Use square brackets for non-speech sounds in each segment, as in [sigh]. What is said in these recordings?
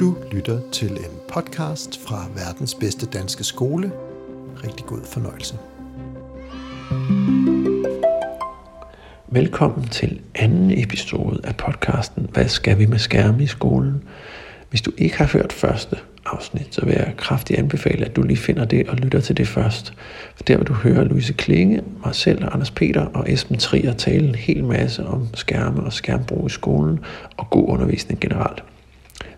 Du lytter til en podcast fra verdens bedste danske skole. Rigtig god fornøjelse. Velkommen til anden episode af podcasten Hvad skal vi med skærme i skolen? Hvis du ikke har hørt første afsnit, så vil jeg kraftigt anbefale, at du lige finder det og lytter til det først. For der vil du høre Louise Klinge, mig selv, Anders Peter og Esben Trier tale en hel masse om skærme og skærmbrug i skolen og god undervisning generelt.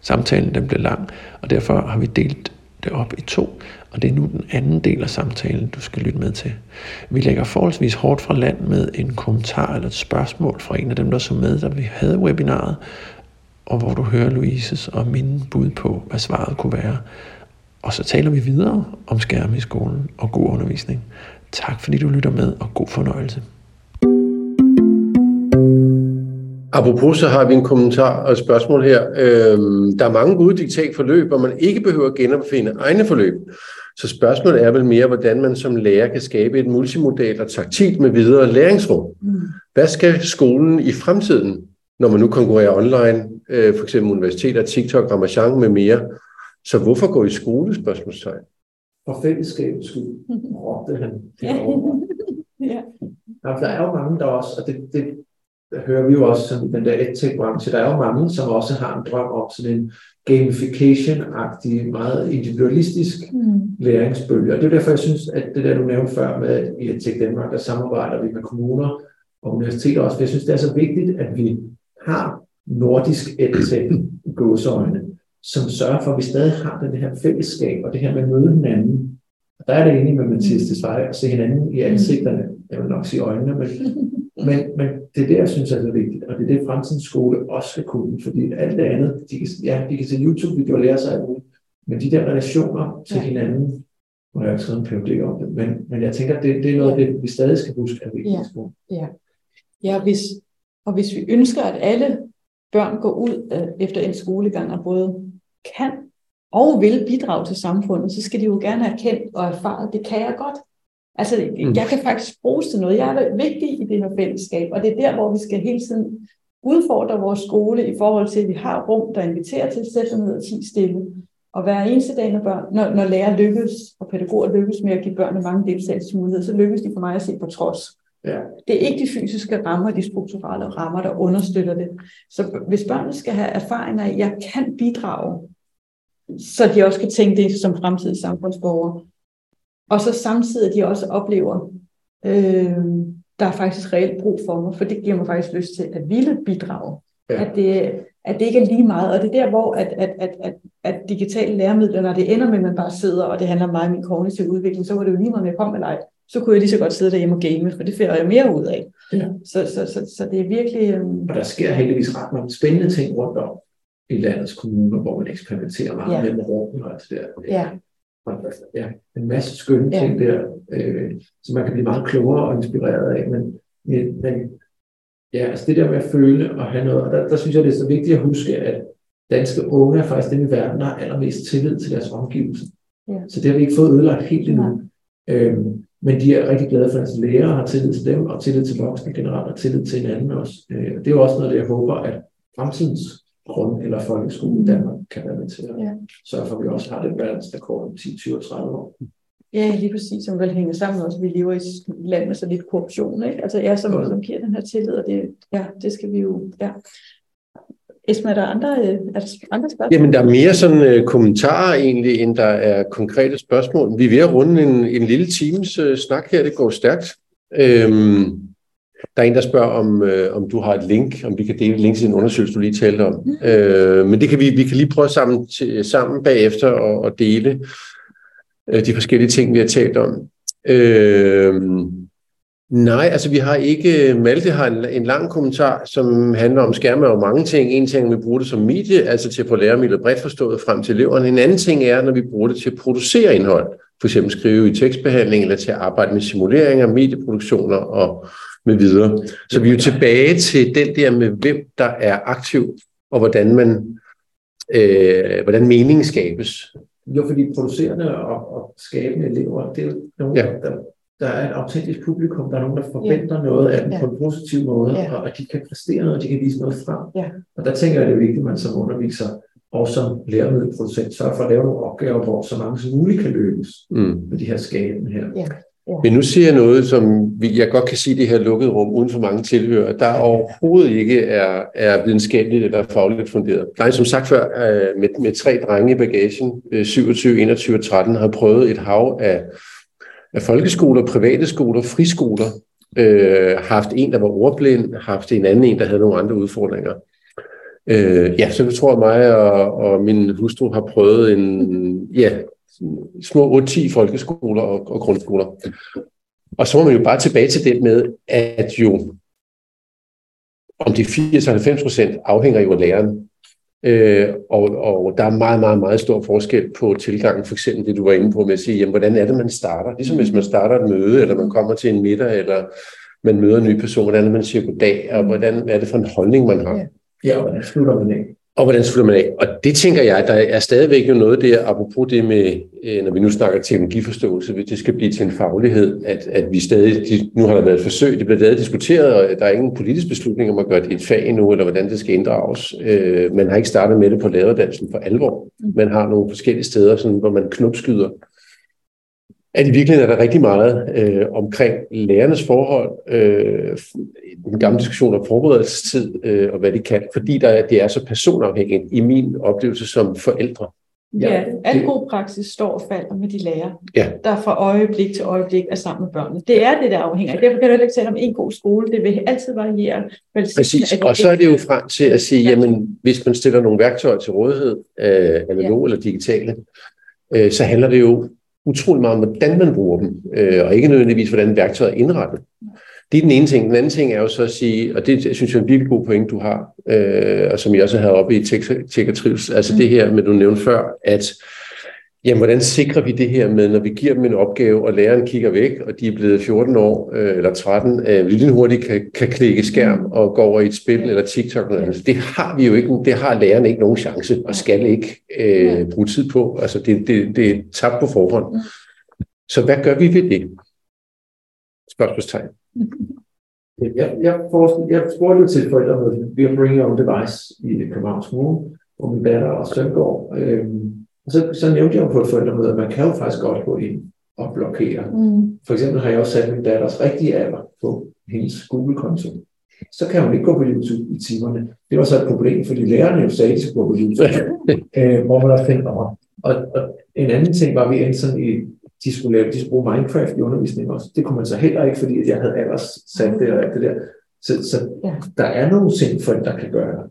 Samtalen den blev lang, og derfor har vi delt det op i to, og det er nu den anden del af samtalen, du skal lytte med til. Vi lægger forholdsvis hårdt fra land med en kommentar eller et spørgsmål fra en af dem, der så med, da vi havde webinaret, og hvor du hører Louises og mine bud på, hvad svaret kunne være. Og så taler vi videre om skærme i skolen og god undervisning. Tak fordi du lytter med, og god fornøjelse. Apropos, så har vi en kommentar og et spørgsmål her. Øhm, der er mange gode digitalforløb, hvor man ikke behøver at genopfinde egne forløb. Så spørgsmålet er vel mere, hvordan man som lærer kan skabe et multimodal og taktilt med videre læringsrum. Mm. Hvad skal skolen i fremtiden, når man nu konkurrerer online, øh, for eksempel universiteter, TikTok, Ramachan med mere? Så hvorfor gå i skole, spørgsmålstegn? For fællesskabets skyld, [laughs] råbte han derovre. ja. Der er jo mange, der også, og det, det der hører vi jo også sådan, den der edtech-branche, der er jo mange, som også har en drøm om sådan en gamification-agtig, meget individualistisk mm. læringsbølge. Og det er derfor, jeg synes, at det der, du nævnte før med, at i EdTech Danmark, der samarbejder vi med kommuner og universiteter også, for jeg synes, det er så vigtigt, at vi har nordisk EdTech gåseøjne, som sørger for, at vi stadig har den her fællesskab, og det her med at møde hinanden. Og der er det enig med Mathias Desvej at se hinanden i ansigterne, jeg vil nok sige øjnene, men men, men det er det, jeg synes er så vigtigt, og det er det, fremtidens skole også skal kunne, fordi alt det andet, de kan, ja, de kan se YouTube-videoer og lære sig alt muligt, men de der relationer til ja. hinanden, må jeg ikke skrevet en PhD om det, men, men jeg tænker, det, det er noget, det, vi stadig skal huske er vigtigt. Ja, ja. ja hvis, og hvis vi ønsker, at alle børn går ud øh, efter en skolegang og både kan og vil bidrage til samfundet, så skal de jo gerne have kendt og erfaret, det kan jeg godt. Altså, mm. jeg kan faktisk bruges til noget. Jeg er vigtig i det her fællesskab, og det er der, hvor vi skal hele tiden udfordre vores skole i forhold til, at vi har rum, der inviterer til at sætte ned og ti stille. Og hver eneste dag, når, børn, når, når lærer lykkes, og pædagoger lykkes med at give børnene mange deltagelsesmuligheder, så lykkes de for mig at se på trods. Ja. Det er ikke de fysiske rammer, de strukturelle rammer, der understøtter det. Så hvis børnene skal have erfaringer af, at jeg kan bidrage, så de også kan tænke det som fremtidige samfundsborgere, og så samtidig, at de også oplever, øh, der er faktisk reelt brug for mig, for det giver mig faktisk lyst til at ville bidrage. Ja. At, det, at det ikke er lige meget. Og det er der, hvor at, at, at, at, at digitale læremidler, når det ender med, at man bare sidder, og det handler meget om min kognitive udvikling, så var det jo lige meget, når jeg kom med leg. Så kunne jeg lige så godt sidde derhjemme og game, for det får jeg mere ud af. Ja. Så, så, så, så det er virkelig... Øh... Og der sker heldigvis ret mange spændende ting rundt om i landets kommuner, hvor man eksperimenterer meget ja. med rum og alt det der. Ja ja, en masse skønne ja. ting der, øh, som man kan blive meget klogere og inspireret af, men, men ja, altså det der med at føle og have noget, og der, der synes jeg, det er så vigtigt at huske, at danske unge er faktisk dem i verden, der har allermest tillid til deres omgivelser. Ja. Så det har vi ikke fået ødelagt helt endnu. Ja. Øhm, men de er rigtig glade for, at deres lærere har tillid til dem, og tillid til voksne generelt, og tillid til hinanden også. Øh, det er jo også noget, det jeg håber, at fremtidens grund- eller folkeskole i Danmark kan være med til at ja. sørge for, at vi også har den verdensrekord om 10, 20 30 år. Ja, lige præcis, som vel hænger sammen også. Vi lever i et land med så lidt korruption, ikke? Altså ja, som, ja. som giver den her tillid, og det, ja, det skal vi jo, ja. Esben, er der andre, øh, er der andre spørgsmål? Jamen, der er mere sådan uh, kommentarer egentlig, end der er konkrete spørgsmål. Vi er ved at runde en, en lille times uh, snak her, det går stærkt. Øhm, der er en, der spørger, om, øh, om du har et link, om vi kan dele link til en undersøgelse, du lige talte om. Mm. Øh, men det kan vi, vi kan lige prøve sammen, til, sammen bagefter og, og dele øh, de forskellige ting, vi har talt om. Øh, nej, altså vi har ikke, Malte har en, en lang kommentar, som handler om skærme og mange ting. En ting, vi bruger det som medie, altså til at få læremidler bredt forstået frem til eleverne. En anden ting er, når vi bruger det til at producere indhold, for eksempel skrive i tekstbehandling, eller til at arbejde med simuleringer, medieproduktioner og med videre. Så vi er jo tilbage til den der med, hvem der er aktiv, og hvordan man øh, hvordan meningen skabes. Jo, fordi producerende og, og skabende elever, det er jo nogen, ja. der, der er et autentisk publikum, der er nogen, der forventer ja. noget af dem ja. på en positiv måde, ja. og, og de kan præstere noget, og de kan vise noget frem. Ja. Og der tænker jeg, det er vigtigt, at man som underviser og som læremiddelproducent sørge for at lave nogle opgaver, hvor så mange som muligt kan løbes Mm. med de her skaben her. Ja. Men nu siger jeg noget, som vi- jeg godt kan sige i det her lukkede rum, uden for mange tilhører, der overhovedet ikke er, er videnskabeligt eller fagligt funderet. Nej, som sagt før, øh, med, med tre drenge i bagagen, øh, 27, 21 og 13, har prøvet et hav af, af folkeskoler, private skoler, friskoler, øh, haft en, der var ordblind, haft en anden en, der havde nogle andre udfordringer. Øh, ja, så jeg tror jeg mig og, og min hustru har prøvet en, ja, små 8-10 folkeskoler og, og grundskoler. Og så må man jo bare tilbage til det med, at jo om de 80-90 procent afhænger jo af læreren. Øh, og, og der er meget, meget, meget stor forskel på tilgangen, for eksempel det, du var inde på med at sige, jamen, hvordan er det, man starter? Ligesom hvis man starter et møde, eller man kommer til en middag, eller man møder en ny person, hvordan er det, man siger goddag, og hvordan er det for en holdning, man har? Ja. Ja, og hvordan slutter man af? Og hvordan slutter man af? Og det tænker jeg, der er stadigvæk jo noget der, apropos det med, øh, når vi nu snakker teknologiforståelse, hvis det skal blive til en faglighed, at, at vi stadig, nu har der været et forsøg, det bliver stadig diskuteret, og der er ingen politisk beslutning om at gøre det et fag endnu, eller hvordan det skal inddrages. Øh, man har ikke startet med det på læreruddannelsen for alvor. Man har nogle forskellige steder, sådan, hvor man knopskyder. At i virkeligheden er der rigtig meget øh, omkring lærernes forhold, øh, den gamle diskussion om forberedelsestid øh, og hvad de kan, fordi der, det er så personafhængigt i min oplevelse som forældre. Ja, Ja, al det- god praksis står og falder med de lærere, Ja. der fra øjeblik til øjeblik er sammen med børnene. Det er det, der afhænger af. Derfor kan du ikke tale om en god skole. Det vil altid variere. Præcis, og så er det jo frem til at sige, jamen hvis man stiller nogle værktøjer til rådighed, øh, analog eller digitale, øh, så handler det jo utrolig meget om, hvordan man bruger dem, øh, og ikke nødvendigvis, hvordan værktøjet er indrettet. Det er den ene ting. Den anden ting er jo så at sige, og det synes jeg er en virkelig god point, du har, øh, og som jeg også havde oppe i Tech og Trivs, altså det her med, du nævnte før, at jamen, hvordan sikrer vi det her med, når vi giver dem en opgave, og læreren kigger væk, og de er blevet 14 år øh, eller 13, øh, lige hurtigt kan, kan klikke skærm og gå over i et spil eller TikTok. Eller andet. Det har vi jo ikke, det har læreren ikke nogen chance, og skal ikke øh, bruge tid på. Altså det, det, det er tabt på forhånd. Så hvad gør vi ved det? Spørgsmålstegn. Jeg, jeg, forestiller, jeg spurgte til forældremødet, vi har Bring Your Own Device i Københavns Kommune, hvor min datter og søn går. Øhm, og så, så nævnte jeg jo på et forældremøde, at man kan jo faktisk godt gå ind og blokere. Mm. For eksempel har jeg også sat min datters rigtige alder på hendes Google-konto. Så kan hun ikke gå på YouTube i timerne. Det var så et problem, fordi lærerne jo sagde, at de skulle gå på YouTube. [laughs] øh, hvor man også tænkte over. Og, og en anden ting var, at vi endte sådan i, de skulle, lave, de skulle bruge Minecraft i undervisningen også. Det kunne man så heller ikke, fordi at jeg havde ellers sat det og alt det der. Så, så Ja. der er nogle ting, forældre kan gøre.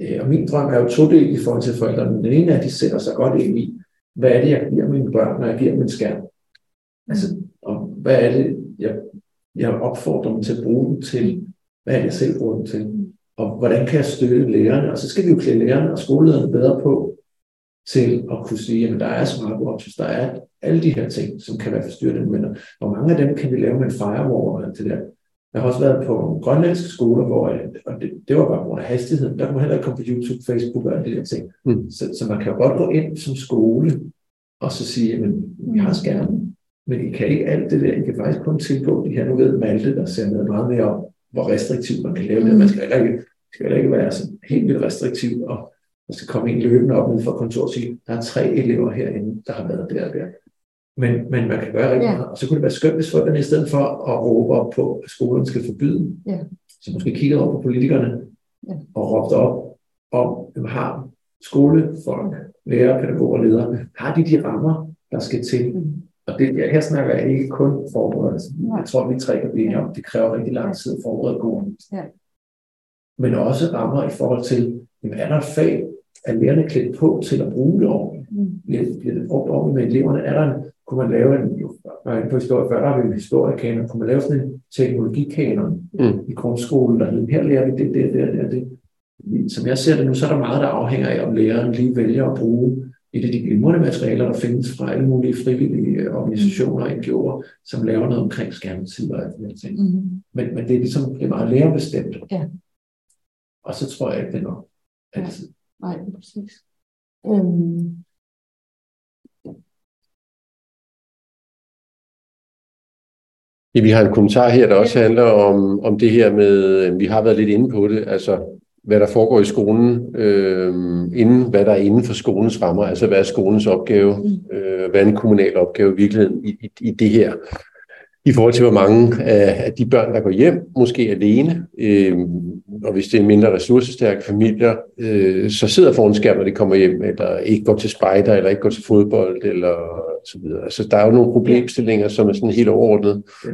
Øh, og min drøm er jo todelt i forhold til forældrene. Den ene er, at de sætter sig godt ind i, hvad er det, jeg giver mine børn, når jeg giver min skærm? Altså, og hvad er det, jeg, jeg opfordrer dem til at bruge den til? Hvad er det, jeg selv bruger den til? Og hvordan kan jeg støtte lærerne? Og så skal vi jo klæde lærerne og skolelederne bedre på til at kunne sige, at der er smartwatches, der er alle de her ting, som kan være forstyrrende. Men hvor mange af dem kan vi lave med en firewall og det der? Jeg har også været på grønlandske skoler, hvor og det, det var bare på grund af hastigheden. Der kunne man heller ikke komme på YouTube, Facebook og alle de der ting. Mm. Så, så man kan jo godt gå ind som skole og så sige, at vi har skærmen, men I kan ikke alt det der. I kan faktisk kun tilgå de her. Nu ved Malte, der ser noget meget mere om, hvor restriktivt man kan lave det. Man skal heller ikke, skal heller ikke være sådan helt vildt restriktiv, og der skal komme en løbende op ned fra kontoret og sige, der er tre elever herinde, der har været der og der. Men, men man kan gøre rigtig Ja. meget. Og så kunne det være skønt, hvis forældrene i stedet for at råbe op på, at skolen skal forbyde, Ja. så måske kiggede over på politikerne Ja. og råbte op om, at har skolefolk, lærere, pædagoger og ledere, har de de rammer, der skal til? Mm. Og det, ja, her snakker jeg ikke kun forberedelse. Nej. Jeg tror, vi tre kan blive enige om, det kræver rigtig lang tid at forberede god. Ja. Men også rammer i forhold til, jamen, er der et fag, er lærerne klædt på til at bruge det ordentligt? Mm. Bliver det brugt ordentligt med eleverne? Er der en, kunne man lave en, var inde på historie før, der har vi en historiekanon, kunne man lave sådan en teknologikanon Mm. i grundskolen, der hedder, her lærer vi det, det, det, det, det. Som jeg ser det nu, så er der meget, der afhænger af, om læreren lige vælger at bruge et af de glimrende materialer, der findes fra alle mulige frivillige organisationer og NGO'er, som laver noget omkring skærmtid og alt det der ting. Mm. Men, men det er ligesom det er meget lærerbestemt. Ja. Og så tror jeg ikke, det er nok. Ja. Altid. Nej, præcis. Øhm, Ja, vi har en kommentar her, der også handler om, om det her med, vi har været lidt inde på det, altså hvad der foregår i skolen, øh, inden hvad der er inden for skolens rammer, altså hvad er skolens opgave, mm. øh, hvad er en kommunal opgave i virkeligheden i, i, i det her, i forhold til hvor mange af, af de børn, der går hjem, måske alene, øh, og hvis det er mindre ressourcestærke familier, øh, så sidder foran skærm, når de kommer hjem, eller ikke går til spejder, eller ikke går til fodbold, eller så videre. Altså, der er jo nogle problemstillinger, som er sådan helt overordnet. Ja.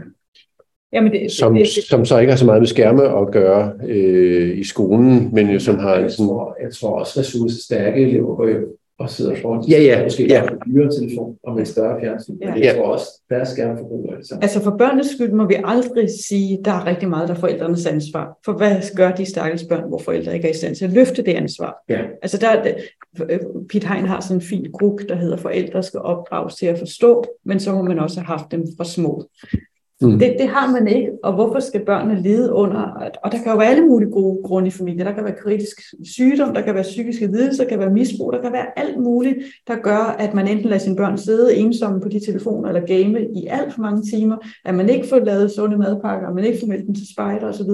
Jamen det, som, det, det, som så ikke har så meget med skærme at gøre øh, i skolen, men jo som har jeg sådan... Tror, jeg tror også, ressourcestærke elever jo og sidder foran ja, ja, måske ja. en dyre telefon og med en større fjernsyn. Ja. Men jeg tror også, der er skærmforbrug. Altså. altså for børnenes skyld må vi aldrig sige, at der er rigtig meget, der er forældrenes ansvar. For hvad gør de stakkels børn, hvor forældre ikke er i stand til at løfte det ansvar? Ja. Altså der, Pete Hein har sådan en fin gruk, der hedder, forældre skal opdrages til at forstå, men så må man også have haft dem fra små. Mm. Det, det har man ikke, og hvorfor skal børnene lide under? Og der kan jo være alle mulige gode grunde i familien. Der kan være kritisk sygdom, der kan være psykiske lidelser, der kan være misbrug, der kan være alt muligt, der gør, at man enten lader sine børn sidde ensomme på de telefoner eller game i alt for mange timer, at man ikke får lavet sunde madpakker, at man ikke får meldt dem til spejder osv.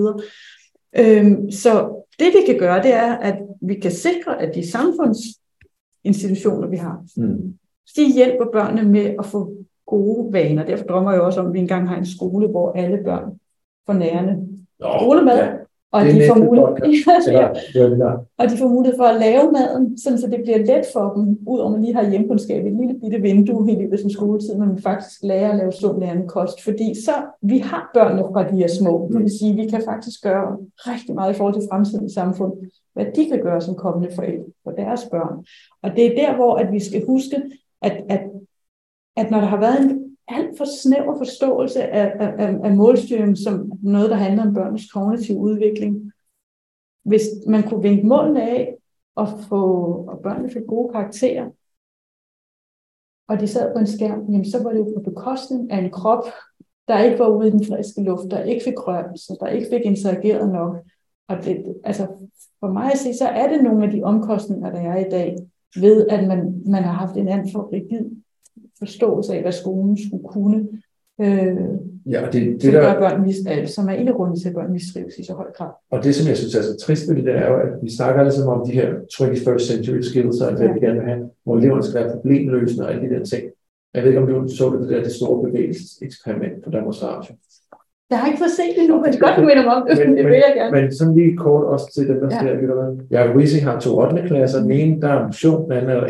Øhm, så det vi kan gøre, det er, at vi kan sikre, at de samfundsinstitutioner, vi har, mm. de hjælper børnene med at få gode vaner. Derfor drømmer jeg også om, at vi engang har en skole, hvor alle børn får nærende skolemad. Ja. Og de, får mulighed, [laughs] ja, ja. og de får mulighed for at lave maden, sådan så det bliver let for dem, udover man lige har hjemkundskab, et lille bitte vindue i løbet af skoletid, men man faktisk lærer at lave sund lærende kost. Fordi så, vi har børnene fra de her små, det vil sige, vi kan faktisk gøre rigtig meget i forhold til fremtidens samfund, hvad de kan gøre som kommende forældre for deres børn. Og det er der, hvor at vi skal huske, at, at at når der har været en alt for snæver forståelse af, af, af målstyring som noget, der handler om børns kognitive udvikling, hvis man kunne vinke målene af og få og børnene fik gode karakterer, og de sad på en skærm, jamen så var det jo på bekostning af en krop, der ikke var ude i den friske luft, der ikke fik rørelse, der ikke fik interageret nok. Og det, altså for mig at se, så er det nogle af de omkostninger, der er i dag, ved at man, man har haft en anden for rigid forståelse af, hvad skolen skulle kunne. Øh, ja, og det, det der, børn mis, øh, som er en af grunden til, at børn mistrives i så høj grad. Og det, som jeg synes er så trist ved det, det er jo, at vi snakker sammen om de her 21st century skills, og hvad ja. vi gerne vil have, hvor eleverne skal være problemløsende og alle de der ting. Jeg ved ikke, om du så det, der det store bevægelseseksperiment på Danmarks Radio. Jeg har ikke fået set det nu, men godt, du minder om det, men, det vil jeg gerne. Men sådan lige kort også til dem, der ja. ser, lytter med. Jeg og har to 8. klasser. Den ene, der er motion, den anden er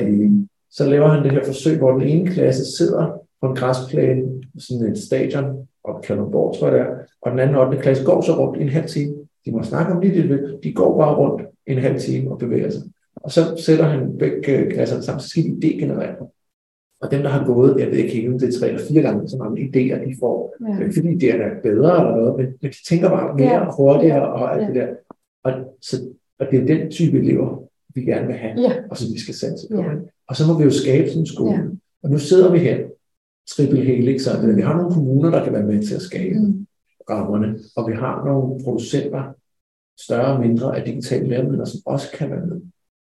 så laver han det her forsøg, hvor den ene klasse sidder på en græsplæne, sådan et stadion, op Kalundborg, tror jeg det er, og den anden 8. klasse går så rundt i en halv time. De må snakke om det, de De går bare rundt en halv time og bevæger sig. Og så sætter han begge klasserne sammen, så skal de degenerere. Og dem, der har gået, jeg ved ikke helt, om det er tre eller fire gange så mange idéer, de får. Ja. Ikke fordi det er bedre eller noget, men, men de tænker bare mere ja. hurtigere og alt ja. det der. Og, så, og det er den type elever, vi gerne vil have, ja. og som vi skal satse på. Ja. Og så må vi jo skabe sådan en skole. Ja. Og nu sidder vi her, triple helix, så vi har nogle kommuner, der kan være med til at skabe mm. rammerne, og vi har nogle producenter, større og mindre af digitale læremidler, som også kan være med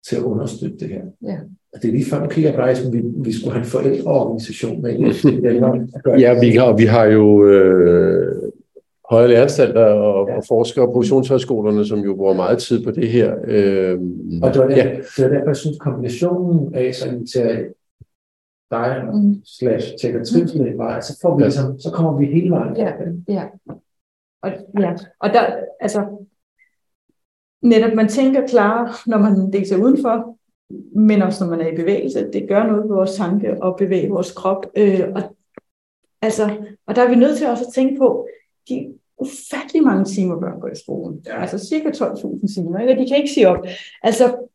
til at understøtte det her. Ja. Og det er lige før, nu kigger jeg som vi, vi skulle have en forældreorganisation med. [laughs] ja, vi har, vi har jo øh, højere læreanstalter og, ja. og forskere på professionshøjskolerne, som jo bruger meget tid på det her. Øh, og det var, der, ja. det var derfor, jeg synes, kombinationen af sådan til dig mm. slash tjekker trivsel var, så, får vi ja. ligesom, så kommer vi hele vejen. Ja, ja. Og, ja. og der, altså, netop man tænker klar, når man dels er udenfor, men også når man er i bevægelse. Det gør noget ved vores tanke og bevæge vores krop. Øh, og, altså, og der er vi nødt til også at tænke på, de ufattelig mange timer børn går i skolen. Ja. Altså cirka 12.000 timer, ikke? de kan ikke sige op. Altså,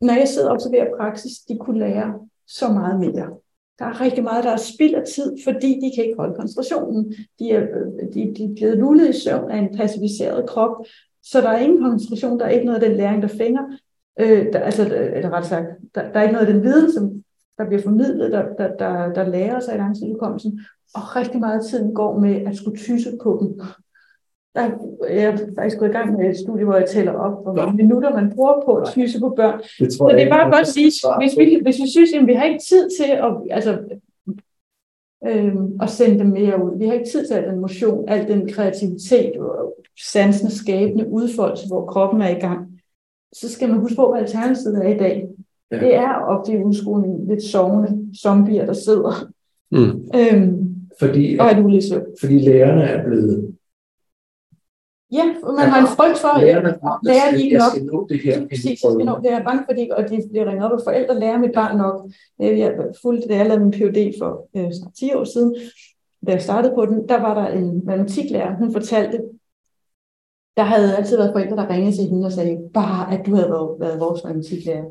når jeg sidder og observerer praksis, de kunne lære så meget mere. Der er rigtig meget, der er spild af tid, fordi de kan ikke holde koncentrationen. De er, øh, de, de er blevet lullet i søvn af en passiviseret krop, så der er ingen koncentration, der er ikke noget af den læring, der fænger. Øh, der, altså, øh, eller ret sagt, der, der er ikke noget af den viden, som der bliver formidlet, der, der, der, der lærer sig i langtidsudkommelsen og rigtig meget af tiden går med at skulle tyse på dem. Der, jeg er faktisk gået i gang med et studie, hvor jeg tæller op, hvor mange minutter man bruger på at tyse på børn. Det så det er bare godt at sige, hvis vi, hvis vi synes, at vi har ikke tid til at, altså, øhm, og sende dem mere ud. Vi har ikke tid til al den motion, al den kreativitet og sansende skabende udfoldelse, hvor kroppen er i gang. Så skal man huske på, hvad alternativet er i dag. Ja. Det er op til udskolen lidt sovende zombier, der sidder. Mm. Øhm, fordi, og er ulæsø. Fordi lærerne er blevet Ja, man har en frygt for, at lærer de ikke nok. Nå det her, præcis, jeg skal nå det. Jeg er bange for, at de bliver ringet op af forældre, lærer mit barn nok. Jeg fulgte, da jeg lavede min PhD for øh, 10 år siden, da jeg startede på den, der var der en matematiklærer, hun fortalte, der havde altid været forældre, der ringede til hende og sagde, bare at du havde været, været vores matematiklærer,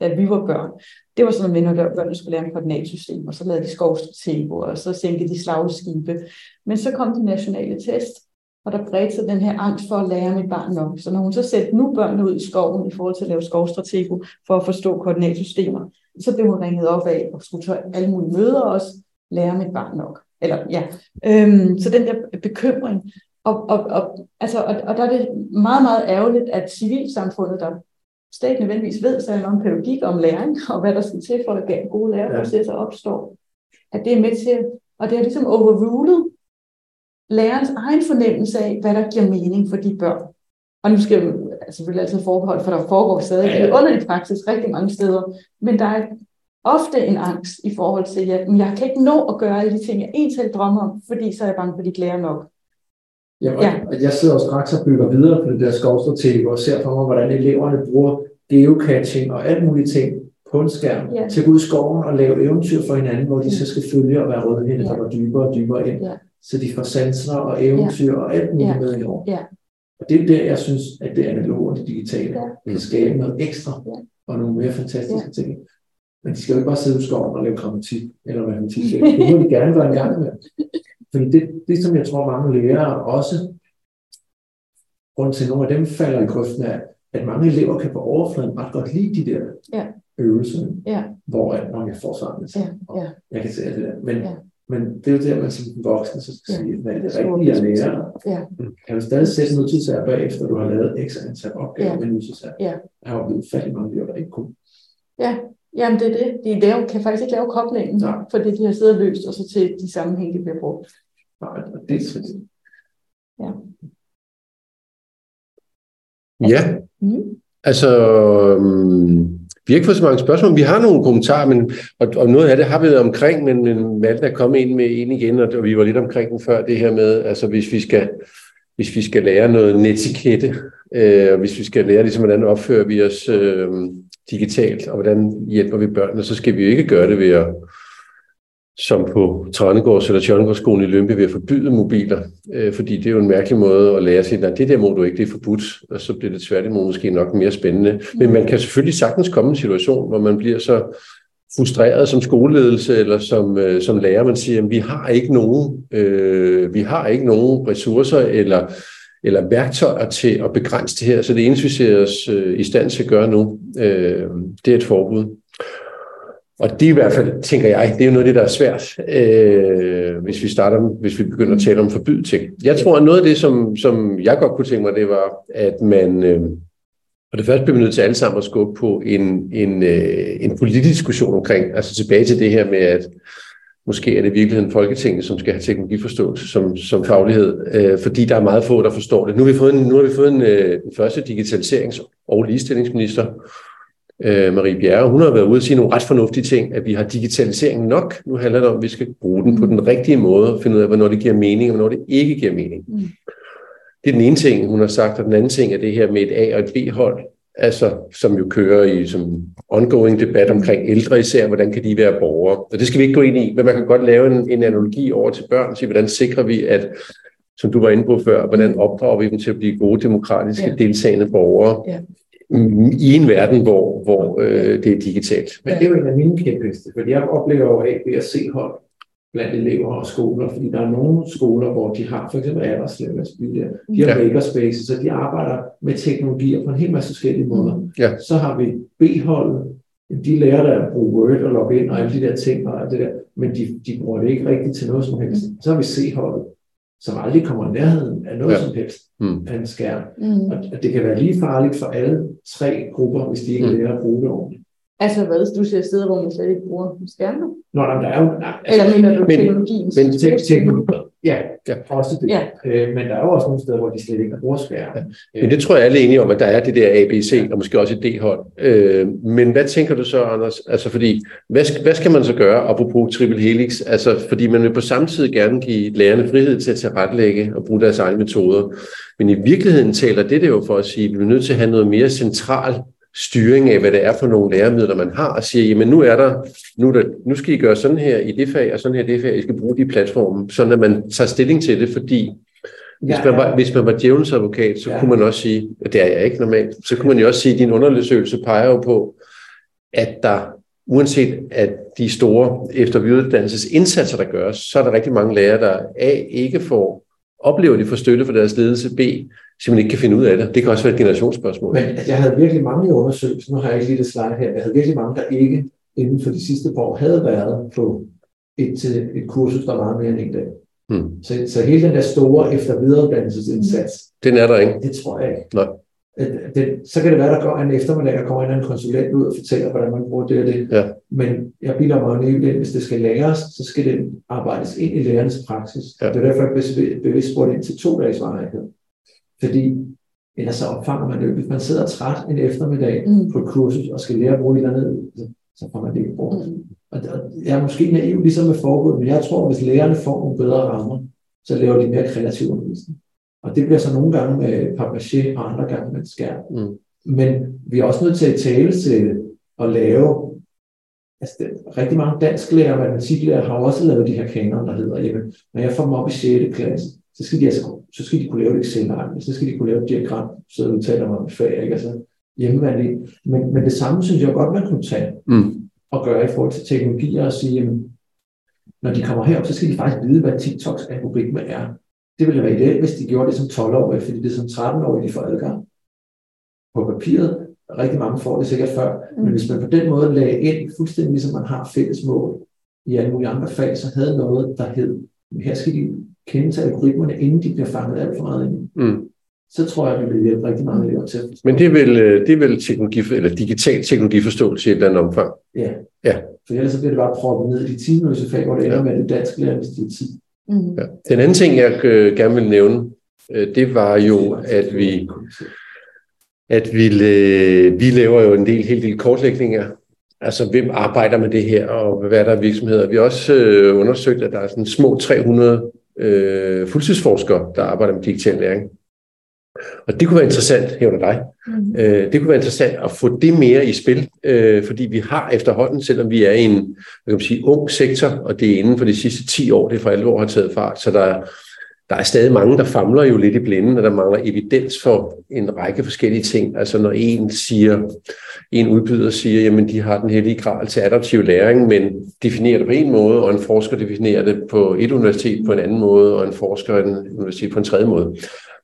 da vi var børn. Det var sådan noget med, når børnene skulle lære en koordinatsystem, og så lavede de skovstrateger, og så sænkede de slagskibe. Men så kom de nationale test, og der bredte sig den her angst for at lære mit barn nok. Så når hun så sendte nu børnene ud i skoven i forhold til at lave skovstratego for at forstå koordinatsystemer, så blev hun ringet op af og skulle tage alle mulige møder og også lære mit barn nok. Eller, ja. øhm, så den der bekymring. Og, og, og, altså, og, og der er det meget, meget ærgerligt, at civilsamfundet, der slet nødvendigvis ved så om pædagogik, om læring, og hvad der skal til for at gode læreprocesser opstår, at det er med til, og det er ligesom overrulet lærerens egen fornemmelse af, hvad der giver mening for de børn. Og nu skal jeg altså, selvfølgelig altid forbehold, for der foregår stadig ja, ja. underlig praksis rigtig mange steder. Men der er ofte en angst i forhold til, at jeg kan ikke nå at gøre alle de ting, jeg egentlig drømmer om, fordi så er jeg bange for, at de ikke lærer nok. Ja, og ja. jeg sidder også straks og bygger videre på det der skovstrategi, og ser for mig, hvordan eleverne bruger geocaching og alt muligt ting på en skærm ja. til at gå ud i skoven og lave eventyr for hinanden, hvor de så skal følge og være rødhændet, ja. der går dybere og dybere ind. Ja så de får sanser og eventyr ja. og alt muligt ja. med i år. Ja. Og det er der, jeg synes, at det analoge og det digitale ja. kan skabe noget ekstra ja. og nogle mere fantastiske ja. ting. Men de skal jo ikke bare sidde i skoven og lave grammatik eller [laughs] matematik. Det må de gerne være en gang med. [laughs] Fordi det, det, som jeg tror, mange lærere også, grund til, at nogle af dem falder i grøften af, at mange elever kan på overfladen ret godt lide de der ja. øvelser, ja. hvor at, når jeg får sammen, ja. Ja. jeg kan se det der. Men ja. Men det er jo der, man som voksen så skal ja. sige, hvad er det rigtige at lære? Ja. Kan du stadig sætte noget til sig bagefter, du har lavet x antal opgaver ja. med nutidsær? Ja. Jeg har jo ufattelig mange elever, der ikke kunne. Ja, Jamen det er det. De laver, kan faktisk ikke lave koblingen, Nej. fordi de har siddet og løst, og så til de sammenhæng, de bliver brugt. Nej, det er trist. Ja. Ja. Mm. Altså, um, vi har ikke fået så mange spørgsmål. Vi har nogle kommentarer, men, og, og noget af det har vi været omkring, men, men Malte er kommet ind med en igen, og, og vi var lidt omkring den før, det her med, altså hvis vi skal, hvis vi skal lære noget netikette, øh, og hvis vi skal lære, ligesom, hvordan opfører vi os øh, digitalt, og hvordan hjælper vi børnene, så skal vi jo ikke gøre det ved at som på Trøndegårds eller Tjørnegårdsskolen i Lønby ved at forbyde mobiler, øh, fordi det er jo en mærkelig måde at lære sig, at det der må du ikke, det er forbudt, og så bliver det tværtimod måske nok mere spændende. Men man kan selvfølgelig sagtens komme i en situation, hvor man bliver så frustreret som skoleledelse eller som, øh, som lærer, man siger, at vi har ikke nogen, øh, vi har ikke nogen ressourcer eller eller værktøjer til at begrænse det her. Så det eneste, vi ser os øh, i stand til at gøre nu, øh, det er et forbud. Og det er i hvert fald, tænker jeg, det er jo noget af det, der er svært, øh, hvis vi starter, hvis vi begynder at tale om forbyde ting. Jeg tror, at noget af det, som, som jeg godt kunne tænke mig, det var, at man, øh, og det første bliver vi nødt til alle sammen at skubbe på en, en, øh, en politisk diskussion omkring, altså tilbage til det her med, at måske er det i virkeligheden Folketinget, som skal have teknologiforståelse som, som faglighed, øh, fordi der er meget få, der forstår det. Nu har vi fået en, nu har vi fået en, øh, den første digitaliserings- og ligestillingsminister, øh, Marie Bjerre, hun har været ude og sige nogle ret fornuftige ting, at vi har digitalisering nok. Nu handler det om, at vi skal bruge den på den rigtige måde, og finde ud af, hvornår det giver mening, og hvornår det ikke giver mening. Mm. Det er den ene ting, hun har sagt, og den anden ting er det her med et A- og et B-hold, altså, som jo kører i som ongoing debat omkring ældre især, hvordan kan de være borgere. Og det skal vi ikke gå ind i, men man kan godt lave en, en analogi over til børn, og sige, hvordan sikrer vi, at som du var inde på før, hvordan opdrager vi dem til at blive gode, demokratiske, ja. deltagende borgere. Ja i en verden, hvor, hvor øh, det er digitalt. Men det er jo en af mine kæmpeste, fordi jeg oplever jo af ved at se hold blandt elever og skoler, fordi der er nogle skoler, hvor de har for eksempel Alderslev, de har ja. makerspaces, så de arbejder med teknologier på en hel masse forskellige måder. Ja. Så har vi B-holdet, de lærer der at bruge Word og logge ind og alle de der ting og alt det der, men de, de bruger det ikke rigtigt til noget som helst. Så har vi C-holdet, som aldrig kommer i nærheden af noget ja. som helst mm. af en skærm. Mm. Og det kan være lige farligt for alle tre grupper, hvis de ikke mm. lærer at bruge det ordentligt. Altså hvad, du ser steder, hvor man slet ikke bruger skærme? Nå, nej, der er jo... Nej, altså, Eller mener du men- teknologien? men teknologi. Ja, Ja. også det. Ja. Øh, men der er jo også nogle steder, hvor de slet ikke bruger skærm. Men det tror jeg alle er enige om, at der er det der ABC, og måske også et D-hold. Øh, men hvad tænker du så, Anders? Altså fordi, hvad, hvad skal man så gøre, apropos triple helix? Altså fordi man vil på samme tid gerne give lærerne frihed til at tilrettelægge og bruge deres egne metoder. Men i virkeligheden taler det der jo for at sige, at vi er nødt til at have noget mere central styring af, hvad det er for nogle læremidler, man har, og siger, jamen nu er der, nu, er der, nu skal I gøre sådan her i det fag, og sådan her i det fag, I skal bruge de platforme, sådan at man tager stilling til det, fordi hvis man var, hvis man var djævelens advokat, så Ja. kunne man også sige, og det er jeg ikke normalt, så kunne man jo også sige, at din undersøgelse peger jo på, at der, uanset at de store efter- og videreuddannelsesindsatser, der gøres, så er der rigtig mange lærere, der A, ikke får, oplever, at de får støtte for deres ledelse, B, simpelthen ikke kan finde ud af det. Det kan også være et generationsspørgsmål. Men jeg havde virkelig mange i undersøgelsen, nu har jeg ikke lige det slide her, jeg havde virkelig mange, der ikke inden for de sidste par år havde været på et, et kursus, der var mere end en dag. Hmm. Så, så hele den der store efter- videreuddannelsesindsats, Den er der ikke. det tror jeg ikke. Nej. Det, så kan det være, der går en eftermiddag, der kommer en anden konsulent ud og fortæller, hvordan man bruger det og det. Ja. Men jeg bilder mig jo ned i, hvis det skal læres, så skal det arbejdes ind i lærernes praksis. Ja. Det er derfor, jeg bevidst- bevidst spurgte ind til to dages varighed. Fordi ellers så opfanger man det jo. Hvis man sidder træt en eftermiddag Mm. på et kursus og skal lære at bruge et eller andet, så, så får man det ikke brugt. Mm. Og, jeg er måske naiv ligesom med forbud, men jeg tror, at hvis lærerne får nogle bedre rammer, så laver de mere kreativ undervisning. Og det bliver så nogle gange med papmaché og andre gange med skærm. Mm. Men vi er også nødt til at tale til at lave Altså, det, rigtig mange dansklærer og matematiklærer har også lavet de her kanoner, der hedder, jamen, når jeg får dem op i 6. klasse, så skal de, altså, så skal de kunne lave et excel så skal de kunne lave et diagram, så udtaler man om fag, ikke? Altså, hjemmeværende. Men, men det samme synes jeg godt, man kunne tage Mm. og gøre i forhold til teknologier og sige, jamen, når de kommer herop, så skal de faktisk vide, hvad TikToks algoritme er. Det ville være ideelt, hvis de gjorde det som 12-årige, fordi det er som 13-årige, de får adgang. På papiret, rigtig mange får det sikkert før, mm. men hvis man på den måde lagde ind, fuldstændig ligesom man har fælles mål i alle mulige andre fag, så havde noget, der hed, her skal de kende til algoritmerne, inden de bliver fanget alt for meget ind. Mm. Så tror jeg, at vi vil hjælpe rigtig mange elever til. Men det er vel, øh, det er vel teknologi, eller digital teknologiforståelse i et eller andet omfang. Ja. Ja. For ellers så bliver det bare proppet ned i de timeløse fag, hvor det ender Ja. med, at det er dansk lærer, hvis de har tid. Mm. Ja. Den anden ting, jeg øh, gerne vil nævne, øh, det var jo, at vi, at vi, vi laver jo en del, helt del kortlægninger. Altså, hvem arbejder med det her, og hvad er der af virksomheder? Vi har også øh, undersøgt, at der er sådan små 300 øh, fuldtidsforskere, der arbejder med digital læring. Og det kunne være interessant, hævner dig, Mm. Øh, det kunne være interessant at få det mere i spil, øh, fordi vi har efterhånden, selvom vi er i en hvad kan man sige, ung sektor, og det er inden for de sidste 10 år, det for alvor har taget fart, så der, der er stadig mange, der famler jo lidt i blinden, og der mangler evidens for en række forskellige ting. Altså når en siger, en udbyder siger, jamen de har den hellige gral til adaptiv læring, men definerer det på en måde, og en forsker definerer det på et universitet på en anden måde, og en forsker en universitet på en tredje måde.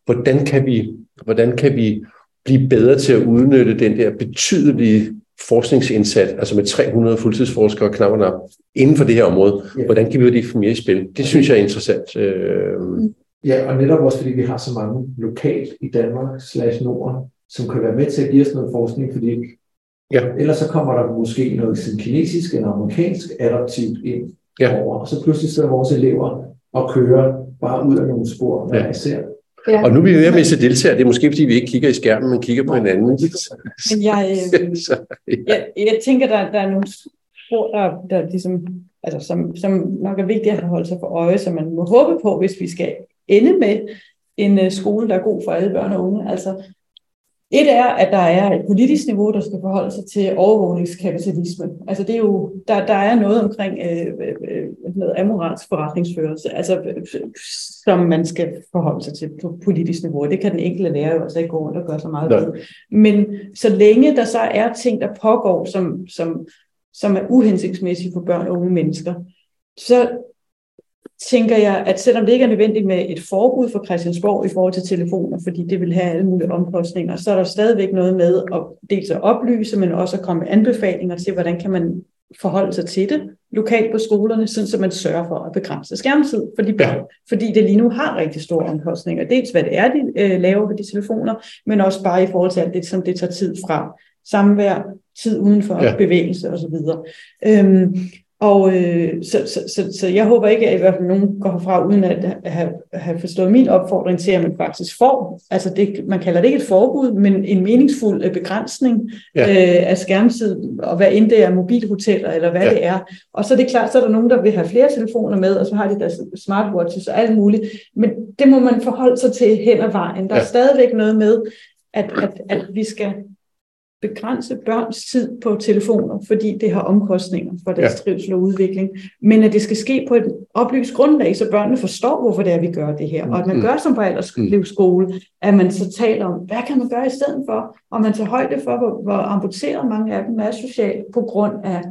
Hvordan kan vi, hvordan kan vi blive bedre til at udnytte den der betydelige forskningsindsats, altså med 300 fuldtidsforskere knap og nap, inden for det her område. Ja. Hvordan kan vi det mere i spil? Det synes jeg er interessant. Øh, Ja, og netop også fordi vi har så mange lokalt i Danmark slash Norden, som kan være med til at give os noget forskning, fordi Ja. ellers så kommer der måske noget sådan kinesisk eller amerikansk adaptivt ind Ja. over, og så pludselig sidder vores elever og kører bare ud af nogle spor, hver Ja. især. Ja. og nu er vi ved at miste deltagere. Det er måske, fordi vi ikke kigger i skærmen, men kigger på hinanden. Men jeg, [laughs] øh, jeg, jeg tænker, der, der er nogle spor, der, der ligesom, altså, som, som nok er vigtigt at holde sig for øje, som man må håbe på, hvis vi skal ende med en uh, skole, der er god for alle børn og unge. Altså, et er, at der er et politisk niveau, der skal forholde sig til overvågningskapitalisme. Altså det er jo, der, der er noget omkring øh, øh, øh, noget amoralsk forretningsførelse, altså, øh, som man skal forholde sig til på politisk niveau. Det kan den enkelte lærer jo altså ikke gå rundt og gøre så meget ved. Men så længe der så er ting, der pågår, som, som, som er uhensigtsmæssige for børn og unge mennesker, så tænker jeg, at selvom det ikke er nødvendigt med et forbud for Christiansborg i forhold til telefoner, fordi det vil have alle mulige omkostninger, så er der stadigvæk noget med at dels at oplyse, men også at komme med anbefalinger til, hvordan kan man forholde sig til det lokalt på skolerne, sådan så man sørger for at begrænse skærmtid for de børn, ja. fordi det lige nu har rigtig store omkostninger. Dels hvad det er, de øh, laver på de telefoner, men også bare i forhold til alt det, som det tager tid fra samvær, tid uden for ja. bevægelse osv. Øhm, og øh, så, så, så, så jeg håber ikke, at i hvert fald nogen går herfra, uden at have, have forstået min opfordring til, at man faktisk får, altså det, man kalder det ikke et forbud, men en meningsfuld øh, begrænsning ja. øh, af skærmtid, og hvad end det er, mobilhoteller eller hvad ja. det er. Og så er det klart, så er der nogen, der vil have flere telefoner med, og så har de deres smartwatches og alt muligt. Men det må man forholde sig til hen ad vejen. Der ja. er stadigvæk noget med, at, at, at vi skal begrænse børns tid på telefoner, fordi det har omkostninger for deres ja. trivsel og udvikling, men at det skal ske på et oplyst grundlag, så børnene forstår, hvorfor det er, vi gør det her. Og at man mm. gør som forældrelivsskole, mm. at man så taler om, hvad kan man gøre i stedet for, og man tager højde for, hvor, hvor amputeret mange af dem er socialt på grund af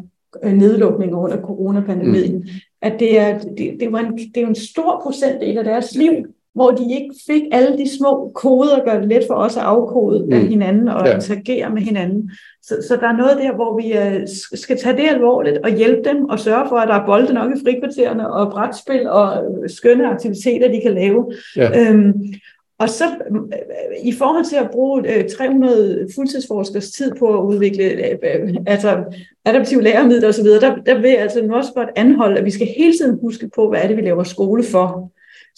øh, nedlukninger under coronapandemien. Mm. At det er, det, det, var en, det er en stor procentdel af deres liv, hvor de ikke fik alle de små koder, der gør det let for os at afkode mm. af hinanden og ja. interagere med hinanden. Så, så der er noget der, hvor vi uh, skal tage det alvorligt og hjælpe dem og sørge for, at der er bolde nok i frikvartererne og brætspil og skønne aktiviteter, de kan lave. Ja. Øhm, og så i forhold til at bruge 300 fuldtidsforskers tid på at udvikle altså adaptive læremidler osv., der, der vil jeg altså nu også godt anholde, at vi skal hele tiden huske på, hvad er det, vi laver skole for.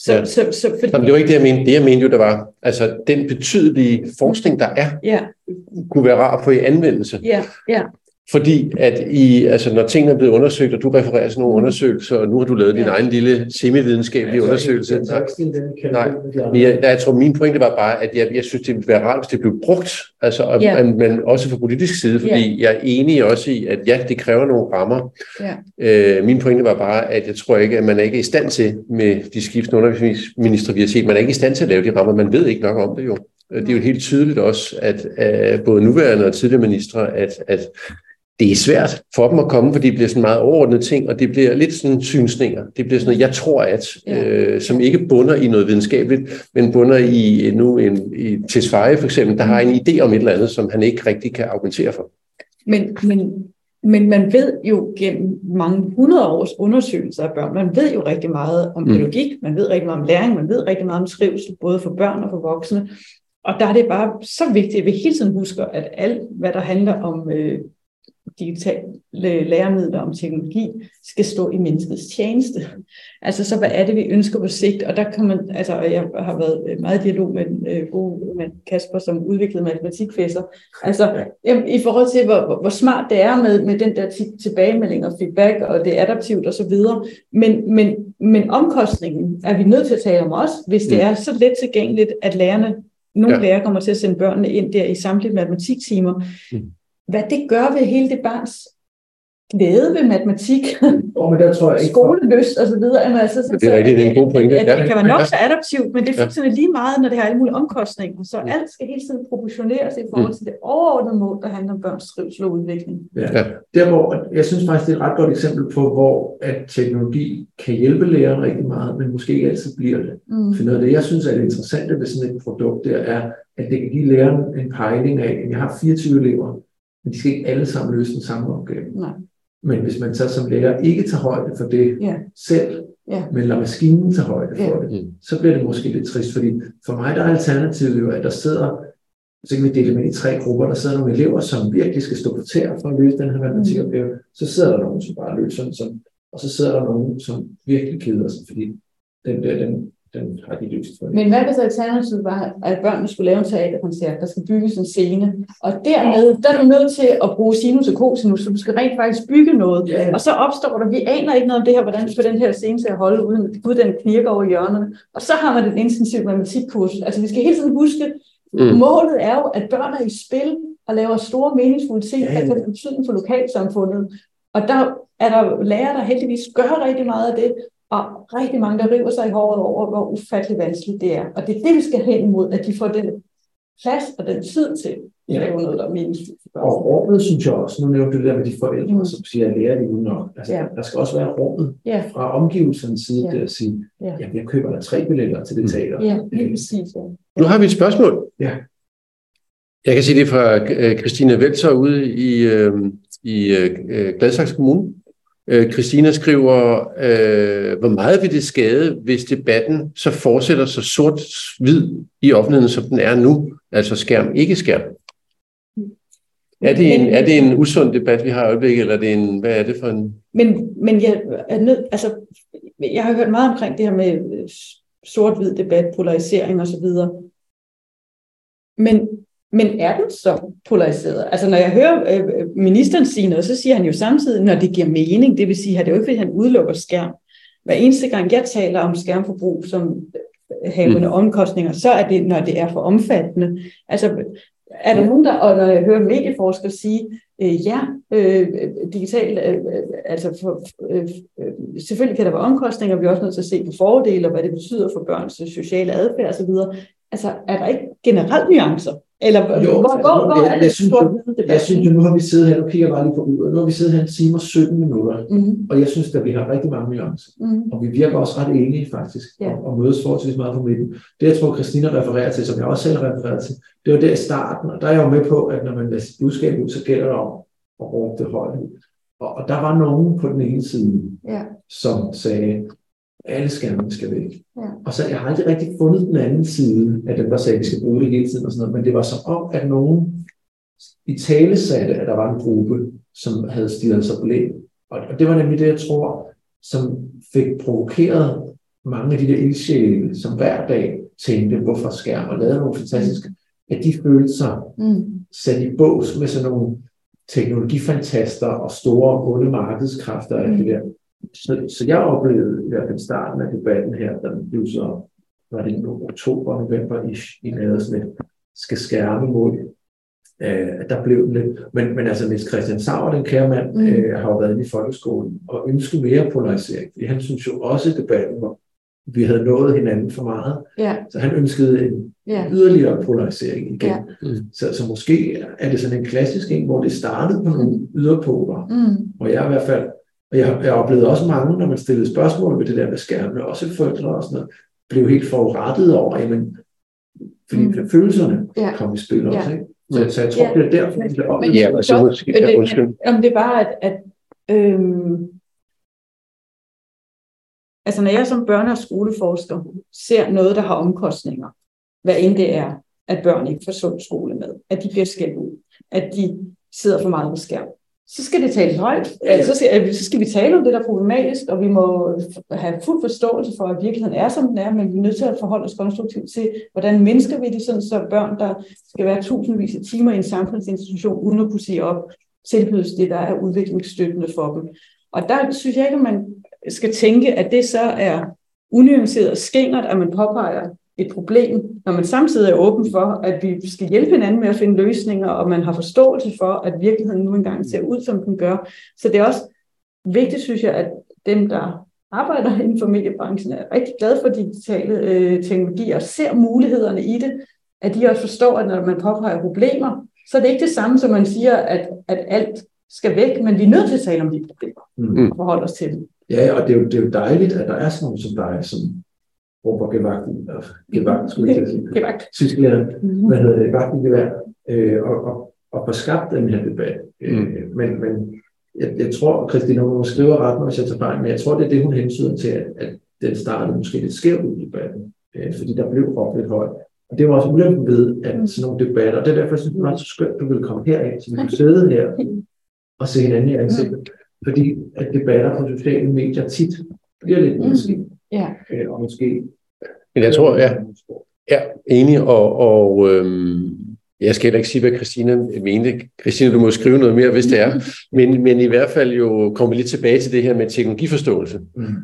Så, ja. så, så, fordi... Jamen, det var ikke det, jeg mente. Det, jeg mente jo, der var, altså den betydelige forskning, der er, ja. kunne være rar at få i anvendelse. Ja, ja. Fordi at i, altså når tingene er blevet undersøgt, og du refererer til nogle undersøgelser, og nu har du lavet din ja. egen lille semividenskabelige ja, undersøgelse. Nej, men jeg, jeg tror, min pointe var bare, at jeg, jeg synes, det ville være rart, hvis det blev brugt, altså, ja. men også fra politisk side, fordi ja. jeg er enig også i, at ja, det kræver nogle rammer. Ja. Øh, min pointe var bare, at jeg tror ikke, at man er ikke i stand til, med de skiftende undervisningsminister, vi har set, man er ikke i stand til at lave de rammer, man ved ikke nok om det jo. Det er jo helt tydeligt også, at, at både nuværende og tidligere ministre, at, at det er svært for dem at komme, for de bliver sådan meget overordnede ting, og det bliver lidt sådan synsninger. Det bliver sådan noget, jeg tror at, ja. øh, som ikke bunder i noget videnskabeligt, men bunder i nu en, i Tesfaye for eksempel, der har en idé om et eller andet, som han ikke rigtig kan argumentere for. Men, men, men man ved jo gennem mange hundrede års undersøgelser af børn, man ved jo rigtig meget om mm. pædagogik, man ved rigtig meget om læring, man ved rigtig meget om trivsel, både for børn og for voksne. Og der er det bare så vigtigt, at vi hele tiden husker, at alt, hvad der handler om øh, digitale læremidler om teknologi skal stå i menneskets tjeneste. Altså så hvad er det, vi ønsker på sigt? Og der kan man, altså jeg har været meget i dialog med den øh, gode med Kasper, som udviklede matematikfæsser. Altså jamen, i forhold til, hvor, hvor, hvor smart det er med, med den der tilbagemelding og feedback, og det er adaptivt og så videre. Men, men, men omkostningen er vi nødt til at tale om også, hvis det mm. er så let tilgængeligt, at lærerne nogle ja. lærere kommer til at sende børnene ind der i samtlige matematiktimer. Mm hvad det gør ved hele det barns glæde ved matematik, oh, men der tror jeg ikke skolelyst og så videre. Jamen, altså, så, det er rigtigt, det er en god pointe. At, at det kan være nok så adaptivt, men det er fuldstændig lige meget, når det har alle mulige omkostninger. Så mm. alt skal hele tiden proportioneres i forhold mm. til det overordnede mål, der handler om børns trivsel og udvikling. Ja. ja. Der, hvor, jeg synes faktisk, det er et ret godt eksempel på, hvor at teknologi kan hjælpe læreren rigtig meget, men måske ikke altid bliver det. Mm. For noget af det, jeg synes er det interessante ved sådan et produkt, der er, at det kan give læreren en pejling af, at jeg har 24 elever, men de skal ikke alle sammen løse den samme opgave. Nej. Men hvis man så som lærer ikke tager højde for det ja. selv, ja. men lader maskinen tage højde for ja. det, så bliver det måske lidt trist, fordi for mig der er alternativet jo, at der sidder, så kan vi dele dem ind i tre grupper, der sidder nogle elever, som virkelig skal stå på tæer for at løse den her matematikopgave, mm. så sidder der nogen, som bare løser den sådan, og så sidder der nogen, som virkelig keder sig, fordi den der, den, den har de løst for Men hvad hvis alternativet var, at børnene skulle lave en teaterkoncert, der skal bygges en scene, og dermed, der er du nødt til at bruge sinus og cosinus, så du skal rent faktisk bygge noget, ja. og så opstår der, vi aner ikke noget om det her, hvordan skal den her scene til at holde, uden, uden den knirker over hjørnerne, og så har man den intensiv matematikkurs. Altså vi skal hele tiden huske, mm. målet er jo, at børn er i spil og laver store meningsfulde ting, ja. der kan betydning for lokalsamfundet, og der er der lærere, der heldigvis gør rigtig meget af det, og rigtig mange, der river sig i håret over, hvor ufattelig vanskeligt det er. Og det er det, vi skal hen imod, at de får den plads og den tid til at lave noget, der er meningsfuldt. Og rummet, synes jeg også, nu nævnte du det der med de forældre, mm. som siger, at lærer det uden nok. Altså, ja. Der skal også være rummet ja. fra omgivelsernes side ja. til at sige, ja. jamen, jeg køber der tre billetter til det teater. Ja, helt præcis. Ja. Nu har vi et spørgsmål. Ja. Jeg kan sige det fra øh, Christine Velser ude i, øh, i øh, Gladsaxe Kommune. Øh, Christina skriver, øh, hvor meget vil det skade, hvis debatten så fortsætter så sort-hvid i offentligheden, som den er nu, altså skærm, ikke skærm? Er det, en, er det en usund debat, vi har i øjeblikket, eller er det en, hvad er det for en... Men, men jeg er nødt, altså, jeg har hørt meget omkring det her med øh, sort-hvid debat, polarisering osv. Men, men er den så polariseret? Altså når jeg hører øh, ministeren sige noget, så siger han jo samtidig, når det giver mening, det vil sige, at det er jo ikke, fordi han udelukker skærm. Hver eneste gang jeg taler om skærmforbrug som havende mm. omkostninger, så er det, når det er for omfattende. Altså, er der nogen, der, og når jeg hører medieforskere sige, øh, ja, øh, digitalt, øh, altså for, øh, øh, selvfølgelig kan der være omkostninger, vi er også nødt til at se på fordele, og hvad det betyder for børns sociale adfærd osv., Altså, er der ikke generelt nuancer? Eller jo, hvor, altså, hvor, hvor jeg, er det jeg, synes, jo, jeg synes jo, nu har vi siddet her, nu kigger jeg bare lige på uret, nu har vi siddet her en time og 17 minutter, mm-hmm. og jeg synes at vi har rigtig mange nuancer. Mm-hmm. Og vi virker også ret enige faktisk, yeah. og, og mødes forholdsvis meget på midten. Det jeg tror, Christina refererer til, som jeg også selv refererer til, det var der i starten, og der er jeg jo med på, at når man lader sit budskab ud, så gælder det om at råbe det højt. Og, og der var nogen på den ene side, yeah. som sagde, alle skærmene skal væk. Ja. Og så jeg har aldrig rigtig fundet den anden side af dem, der sagde, at vi skal bruge det hele tiden og sådan noget, men det var som om, at nogen i tale sagde, at der var en gruppe, som havde stillet sig på. Og, og det var nemlig det, jeg tror, som fik provokeret mange af de der ildsjæle, som hver dag tænkte, hvorfor skærm, og lavede nogle fantastiske, at de følte sig mm. sat i bås med sådan nogle teknologifantaster og store onde markedskræfter af mm. det der. Så, så jeg oplevede i hvert fald starten af debatten her, der blev så, var det nu oktober, november, i, i lavede sådan et, skal skærme mod, øh, der blev lidt, men, men altså Niels Christian Sauer, den kære mand, mm. øh, har jo været i folkeskolen og ønsket mere polarisering, fordi han synes jo også, at debatten hvor vi havde nået hinanden for meget. Ja. Så han ønskede en ja. yderligere polarisering igen. Ja. Mm. Så, så måske er det sådan en klassisk en, hvor det startede på nogle yderpoler, mm. og jeg i hvert fald og jeg, jeg oplevede også mange, når man stillede spørgsmål ved det der med skærmene, også forældre og sådan noget, blev helt forurettet over, jamen, fordi mm. følelserne ja. kom i spil også. Ja. Ikke? Så, så jeg tror, ja. det er derfor, men, det oplever. Ja, altså, måske, ja, undskyld. Om det bare, at, at øhm, altså når jeg som børne- og skoleforsker ser noget, der har omkostninger, hvad end det er, at børn ikke får sund skole med, at de bliver skældt ud, at de sidder for meget på skærm, så skal det tales højt. Altså, så, skal, så skal vi tale om det, der er problematisk, og vi må have fuld forståelse for, at virkeligheden er, som den er, men vi er nødt til at forholde os konstruktivt til, hvordan mennesker vi det, sådan så børn, der skal være tusindvis af timer i en samfundsinstitution, uden at kunne sige op, tilbydes det, der er udviklingsstøttende for dem. Og der synes jeg ikke, at man skal tænke, at det så er unuanceret og skængert, at man påpeger et problem, når man samtidig er åben for, at vi skal hjælpe hinanden med at finde løsninger, og man har forståelse for, at virkeligheden nu engang ser ud, som den gør. Så det er også vigtigt, synes jeg, at dem, der arbejder inden for mediebranchen, er rigtig glade for digitale øh, teknologier og ser mulighederne i det, at de også forstår, at når man påpeger problemer, så er det ikke det samme, som man siger, at, at alt skal væk, men vi er nødt til at tale om de problemer mm. og forholde os til dem. Ja, og det er, jo, det er jo dejligt, at der er sådan nogle som dig, som råber gevagten, og gevagt, skulle jeg sige. [laughs] Gevagt. Tyskland, mm-hmm. hvad hedder det, vagten gevær, øh, og, og, og få skabt den her debat. Øh, mm. men, men jeg, jeg tror, Christine, hun skriver ret mig, hvis jeg tager fejl, men jeg tror, det er det, hun hensyder til, at, at den startede måske lidt skævt ud i debatten, øh, fordi der blev råbt lidt højt. Og det var også ulempen ved, at mm. sådan nogle debatter, og det er derfor, jeg synes, det var så skønt, at du ville komme herind, så vi kunne sidde her og se hinanden i ansigtet. Fordi at debatter på sociale medier tit bliver lidt mm. Ja. Øh, og måske... Men jeg tror, ja, ja enig, og, og øhm, jeg skal heller ikke sige, hvad Christina mente. Christina, du må skrive noget mere, hvis det er. [laughs] Men, men i hvert fald jo kommer lidt tilbage til det her med teknologiforståelse. Mm.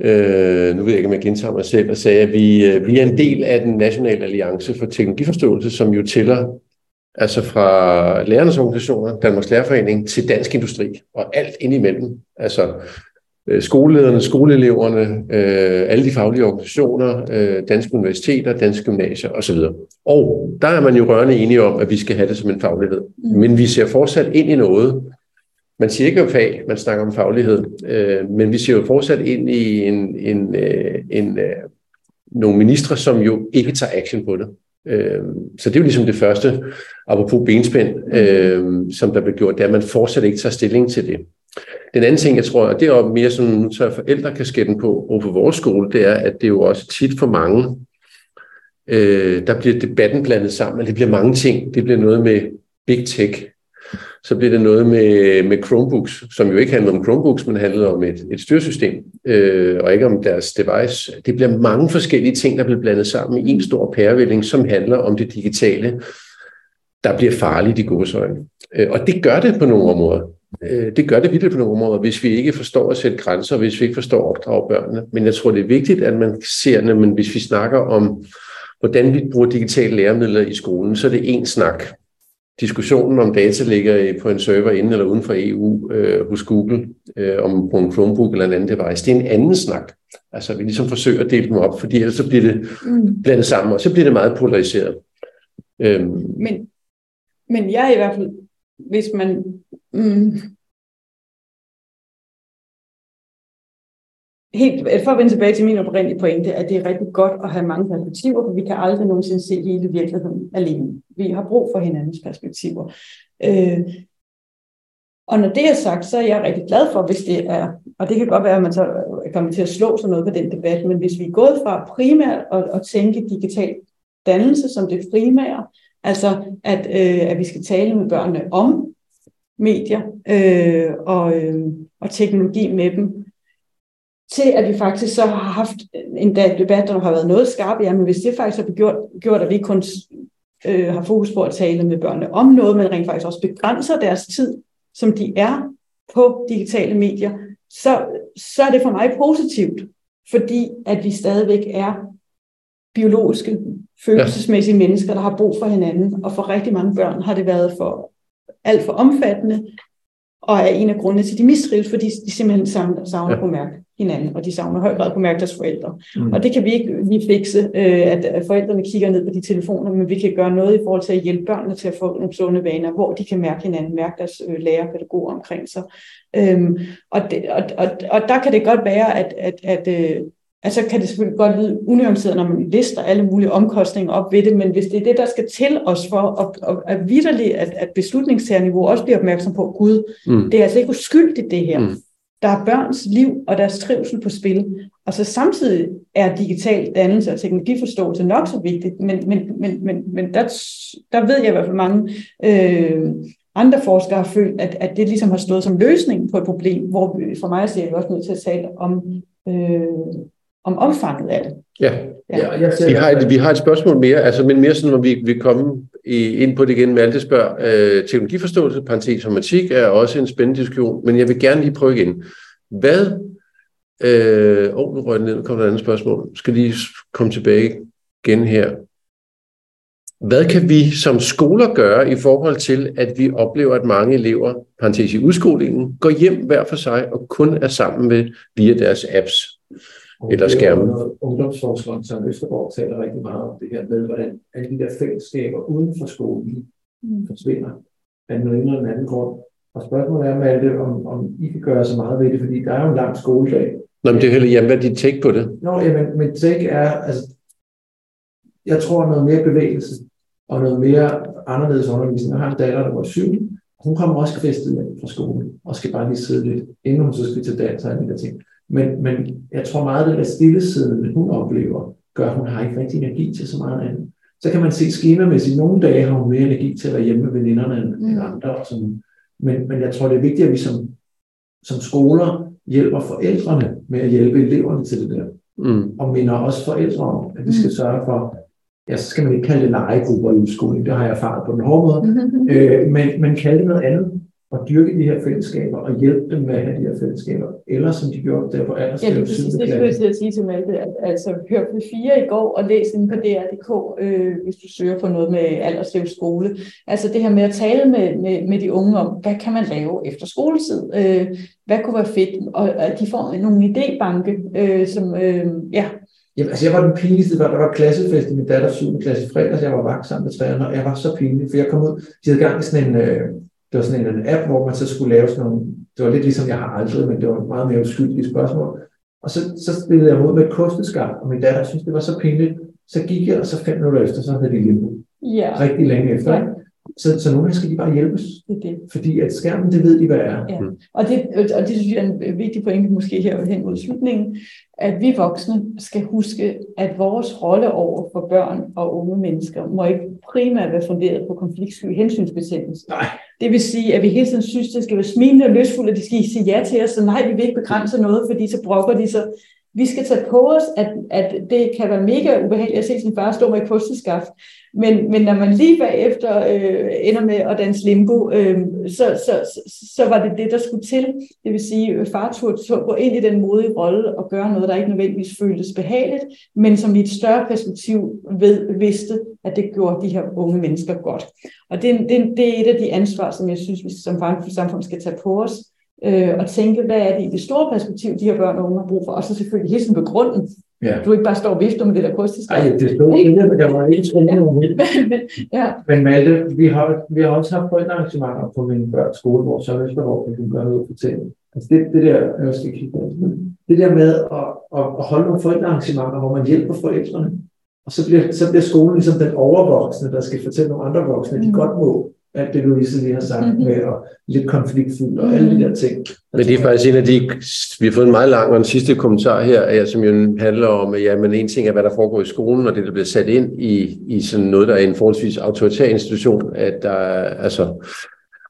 Øh, nu ved jeg ikke, om jeg gentager mig selv og sagde, at vi, øh, vi er en del af den nationale alliance for teknologiforståelse, som jo tæller altså fra lærernes organisationer, Danmarks Lærerforening, til Dansk Industri, og alt indimellem. Altså skolelederne, skoleeleverne, øh, alle de faglige organisationer, øh, danske universiteter, danske gymnasier osv. Og der er man jo rørende enige om, at vi skal have det som en faglighed. Mm. Men vi ser fortsat ind i noget. Man siger ikke om fag, man snakker om faglighed, øh, men vi ser jo fortsat ind i en, en, øh, en, øh, nogle ministre, som jo ikke tager action på det. Øh, så det er jo ligesom det første, apropos benspænd, øh, som der blev gjort, det er, at man fortsat ikke tager stilling til det. Den anden ting, jeg tror, og det er jo mere sådan, nu tager forældrekasketten på over på vores skole, det er, at det er jo også tit for mange, øh, der bliver debatten blandet sammen, og det bliver mange ting. Det bliver noget med big tech, så blev det noget med, med Chromebooks, som jo ikke handlede om Chromebooks, men handlede om et, et styresystem, øh, og ikke om deres device. Det bliver mange forskellige ting, der bliver blandet sammen i en stor pærevælling, som handler om det digitale, der bliver farligt i godsøjne. Øh, og det gør det på nogle områder. Øh, det gør det vildt på nogle områder, hvis vi ikke forstår at sætte grænser, hvis vi ikke forstår at opdrage børnene. Men jeg tror, det er vigtigt, at man ser, at hvis vi snakker om, hvordan vi bruger digitale læremidler i skolen, så er det en snak diskussionen om data ligger på en server inden eller uden for EU øh, hos Google, øh, om på en Chromebook eller en anden device, det er en anden snak. Altså vi ligesom forsøger at dele dem op, fordi ellers så bliver det mm. blandet sammen, og så bliver det meget polariseret. Øhm. Men, men jeg er i hvert fald, hvis man mm, helt, øh, for at vende tilbage til min oprindelige pointe, at det er rigtig godt at have mange perspektiver, for vi kan aldrig nogensinde se hele virkeligheden alene. Vi har brug for hinandens perspektiver. Øh, og når det er sagt, så er jeg rigtig glad for, hvis det er, og det kan godt være, at man så kommer til at slå sig noget på den debat, men hvis vi er gået fra primært at, at tænke digital dannelse som det primære, altså at, øh, at vi skal tale med børnene om medier øh, og, øh, og teknologi med dem, til at vi faktisk så har haft en debat, der har været noget skarp, jamen hvis det faktisk har gjort, gjort at vi kun øh, har fokus på at tale med børnene om noget, men rent faktisk også begrænser deres tid, som de er på digitale medier, så, så er det for mig positivt, fordi at vi stadigvæk er biologiske, følelsesmæssige ja. mennesker, der har brug for hinanden, og for rigtig mange børn har det været for alt for omfattende, og er en af grundene til, at de mistrives, fordi de simpelthen savner, savner ja. på mærke hinanden, og de savner høj grad på mærke deres forældre. Mm. Og det kan vi ikke lige fikse, øh, at forældrene kigger ned på de telefoner, men vi kan gøre noget i forhold til at hjælpe børnene til at få nogle sunde vaner, hvor de kan mærke hinanden, mærke deres øh, lærer og pædagoger omkring sig. Øhm, og, det, og, og, og der kan det godt være, at, at, at øh, Altså kan det selvfølgelig godt lyde unuanceret, når man lister alle mulige omkostninger op ved det, men hvis det er det, der skal til os for at, at, at vidderligt, at, at beslutningstagerniveau også bliver opmærksom på, Gud, mm. det er altså ikke uskyldigt det her. Mm. Der er børns liv og deres trivsel på spil. Og så samtidig er digital dannelse og teknologiforståelse nok så vigtigt, men, men, men, men, men der, der ved jeg i hvert fald mange øh, andre forskere har følt, at, at det ligesom har stået som løsning på et problem, hvor for mig ser vi også nødt til at tale om øh, om omfanget af det. Ja, ja. ja vi, har et, vi har et spørgsmål mere, altså, men mere sådan, hvor vi, vi kommer i, ind på det igen. Malte spørger, øh, teknologiforståelse, parentes matematik, er også en spændende diskussion, men jeg vil gerne lige prøve igen. Hvad, øh, åh, nu røg ned, nu kommer der et andet spørgsmål. Skal lige komme tilbage igen her. Hvad kan vi som skoler gøre i forhold til, at vi oplever, at mange elever, parentes i udskolingen, går hjem hver for sig og kun er sammen med via deres apps? Eller skærmen. Ungdomsforskeren Søren Østergaard taler rigtig meget om det her med, hvordan alle de der fællesskaber uden for skolen mm. forsvinder af den ene eller den anden grund. Og spørgsmålet er, Malte, om, om I kan gøre så meget ved det, fordi der er jo en lang skoledag. Nå, men det er heller, jamen, hvad er dit take på det? Nå, jamen, mit take er, altså, jeg tror noget mere bevægelse og noget mere anderledes undervisning. Jeg har en datter, der var syv. Hun kommer også kvæstet hjem fra skolen og skal bare lige sidde lidt, inden hun så skal til dans og alle de der ting. Men, men jeg tror meget, at det der stillesiden, hun oplever, gør, at hun har ikke rigtig energi til så meget andet. Så kan man se skemamæssigt, nogle dage har hun mere energi til at være hjemme med veninderne end, mm. andre. Og sådan. Men, men jeg tror, det er vigtigt, at vi som, som skoler hjælper forældrene med at hjælpe eleverne til det der. Mm. Og minder også forældre om, at vi skal mm. sørge for, ja, så skal man ikke kalde det legegrupper i udskoling, det har jeg erfaret på den hårde måde, øh, men, men kalde det noget andet at dyrke de her fællesskaber og hjælpe dem med at have de her fællesskaber, eller som de gjorde der på aldersskab. Ja, det, det, det skulle jeg til at sige til Malte, at altså hør på 4 i går og læs ind på DR.dk, øh, hvis du søger på noget med alderslev skole. Altså det her med at tale med, med, med de unge om, hvad kan man lave efter skoletid? Øh, hvad kunne være fedt? Og at de får nogle idébanke, øh, som, øh, ja, Jamen, altså jeg var den pinligste, der var klassefest i min datters 7. klasse fredags, jeg var vagt sammen med træerne, og jeg var så pinlig, for jeg kom ud, de havde gang i sådan en, øh, det var sådan en, en app, hvor man så skulle lave sådan nogle, det var lidt ligesom jeg har aldrig, men det var meget mere uskyldige spørgsmål. Og så, så stillede jeg mod med et kosteskab, og min datter synes, det var så pinligt. Så gik jeg, og så fem minutter efter, så havde de limbo. Ja. Rigtig længe efter. Ja. Så, så nogle skal de bare hjælpes. Det det. Fordi at skærmen, det ved de, hvad er. Ja. Og, det, og det synes jeg er en vigtig pointe, måske her hen mod slutningen, at vi voksne skal huske, at vores rolle over for børn og unge mennesker må ikke primært være funderet på konfliktsky hensynsbetændelse. Nej. Det vil sige, at vi hele tiden synes, det skal være smilende og løsfuldt, at de skal sige ja til os, så nej, vi vil ikke begrænse noget, fordi så brokker de sig. Vi skal tage på os, at, at det kan være mega ubehageligt at se sin far stå med et kosteskaft, men, men når man lige bagefter øh, ender med at danse limbo, øh, så, så, så, så var det det, der skulle til. Det vil sige, at far gå ind i den modige rolle og gøre noget, der ikke nødvendigvis føltes behageligt, men som i et større perspektiv ved, vidste, at det gjorde de her unge mennesker godt. Og det, det, det er et af de ansvar, som jeg synes, vi som samfund skal tage på os, øh, og tænke, hvad er det i det store perspektiv, de her børn og unge har brug for, og så selvfølgelig hele på grunden, Ja. Du ikke bare står og vifter med det der kostiske. Nej, det står ikke, men jeg var ikke troende ja. [laughs] ja. Men Malte, vi har, vi har også haft forældrearrangementer på min børns skole, hvor så vi kan gøre noget og fortælle. Altså det, det der, jeg skal kigge det der med at, at, at holde nogle forældrearrangementer, hvor man hjælper forældrene, og så bliver, så bliver skolen ligesom den overvoksne, der skal fortælle nogle andre voksne, at de mm. godt må alt det, Louise lige har sagt mm-hmm. med, og lidt konfliktfuld og alle de der ting. Men det er faktisk en af de, vi har fået en meget lang og en sidste kommentar her, som jo handler om, at ja, men en ting er, hvad der foregår i skolen, og det, der bliver sat ind i, i sådan noget, der er en forholdsvis autoritær institution, at der altså,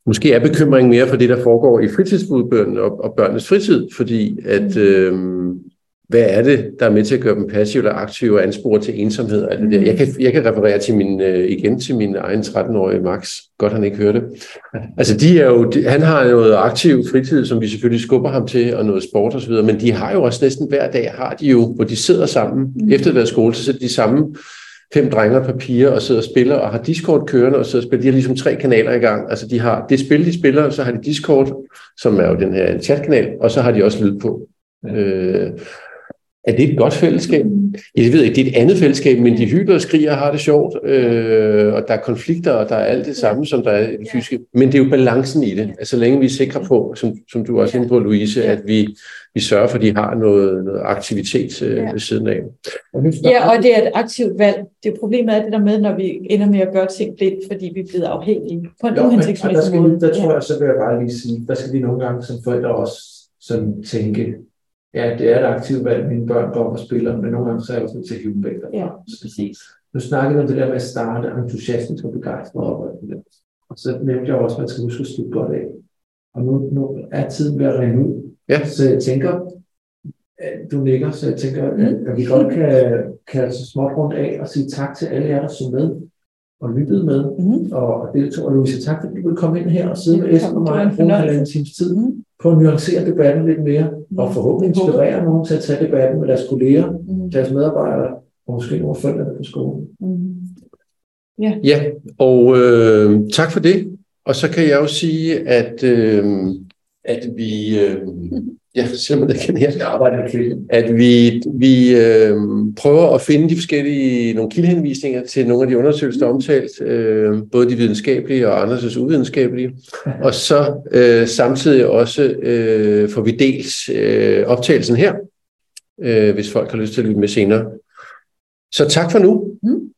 måske er bekymring mere for det, der foregår i fritidsbudbørn og, og børnenes fritid, fordi at, mm. Hvad er det, der er med til at gøre dem passive eller aktive og anspore til ensomhed? Og det der. Jeg, kan, jeg kan referere til min, øh, igen til min egen 13-årige Max. Godt, han ikke hørte. Altså, de er jo, de, han har noget aktiv fritid, som vi selvfølgelig skubber ham til, og noget sport osv., men de har jo også næsten hver dag, har de jo, hvor de sidder sammen. Mm. Efter deres skole, så sidder de sammen fem drenge og papirer og sidder og spiller, og har Discord kørende og sidder og spiller. De har ligesom tre kanaler i gang. Altså, de har det spil, de spiller, så har de Discord, som er jo den her chatkanal, og så har de også lyd på. Ja. Øh, er det et godt fællesskab? Ja, det ved jeg ikke. Det er et andet fællesskab, men de hylder og skriger og har det sjovt, øh, og der er konflikter, og der er alt det samme, som der er i det fysiske. Men det er jo balancen i det. Altså, så længe vi er sikre på, som, som du også er inde på, Louise, at vi, vi sørger for, at de har noget, noget aktivitet øh, ved siden af. Ja, og det er et aktivt valg. Det problemet er det der med, når vi ender med at gøre ting blindt, fordi vi er blevet afhængige på en uhensigtsmæssig måde. Der tror jeg, så vil jeg bare lige sige, der skal vi nogle gange som forældre også sådan tænke, ja, det er et aktivt valg, mine børn går og spiller, men nogle gange så er jeg også nødt til at hive dem væk Ja, præcis. Nu snakkede om det der med at starte entusiastisk og begejstret op. Og så nævnte jeg også, at man skal huske at slutte godt af. Og nu, nu er tiden ved at rende ud. Ja. Så jeg tænker, du nikker, så jeg tænker, at, at vi godt kan, kan småt rundt af og sige tak til alle jer, der så med og lyttede med, mm. og deltog. Og Louise, tak fordi du ville komme ind her og sidde med Esben og mig og bruge en halvanden times tid mm. På at nuancere debatten lidt mere, mm. og forhåbentlig inspirere nogen til at tage debatten med deres kolleger, mm. deres medarbejdere, og måske nogle forældre på skolen. Mm. Ja. ja, og øh, tak for det. Og så kan jeg jo sige, at, øh, at vi... Øh, [laughs] ja, selvom det kan her, arbejde at vi, vi øh, prøver at finde de forskellige nogle kildehenvisninger til nogle af de undersøgelser, der er omtalt, øh, både de videnskabelige og andres uvidenskabelige, og så øh, samtidig også øh, får vi dels øh, optagelsen her, øh, hvis folk har lyst til at lytte med senere. Så tak for nu. Mm.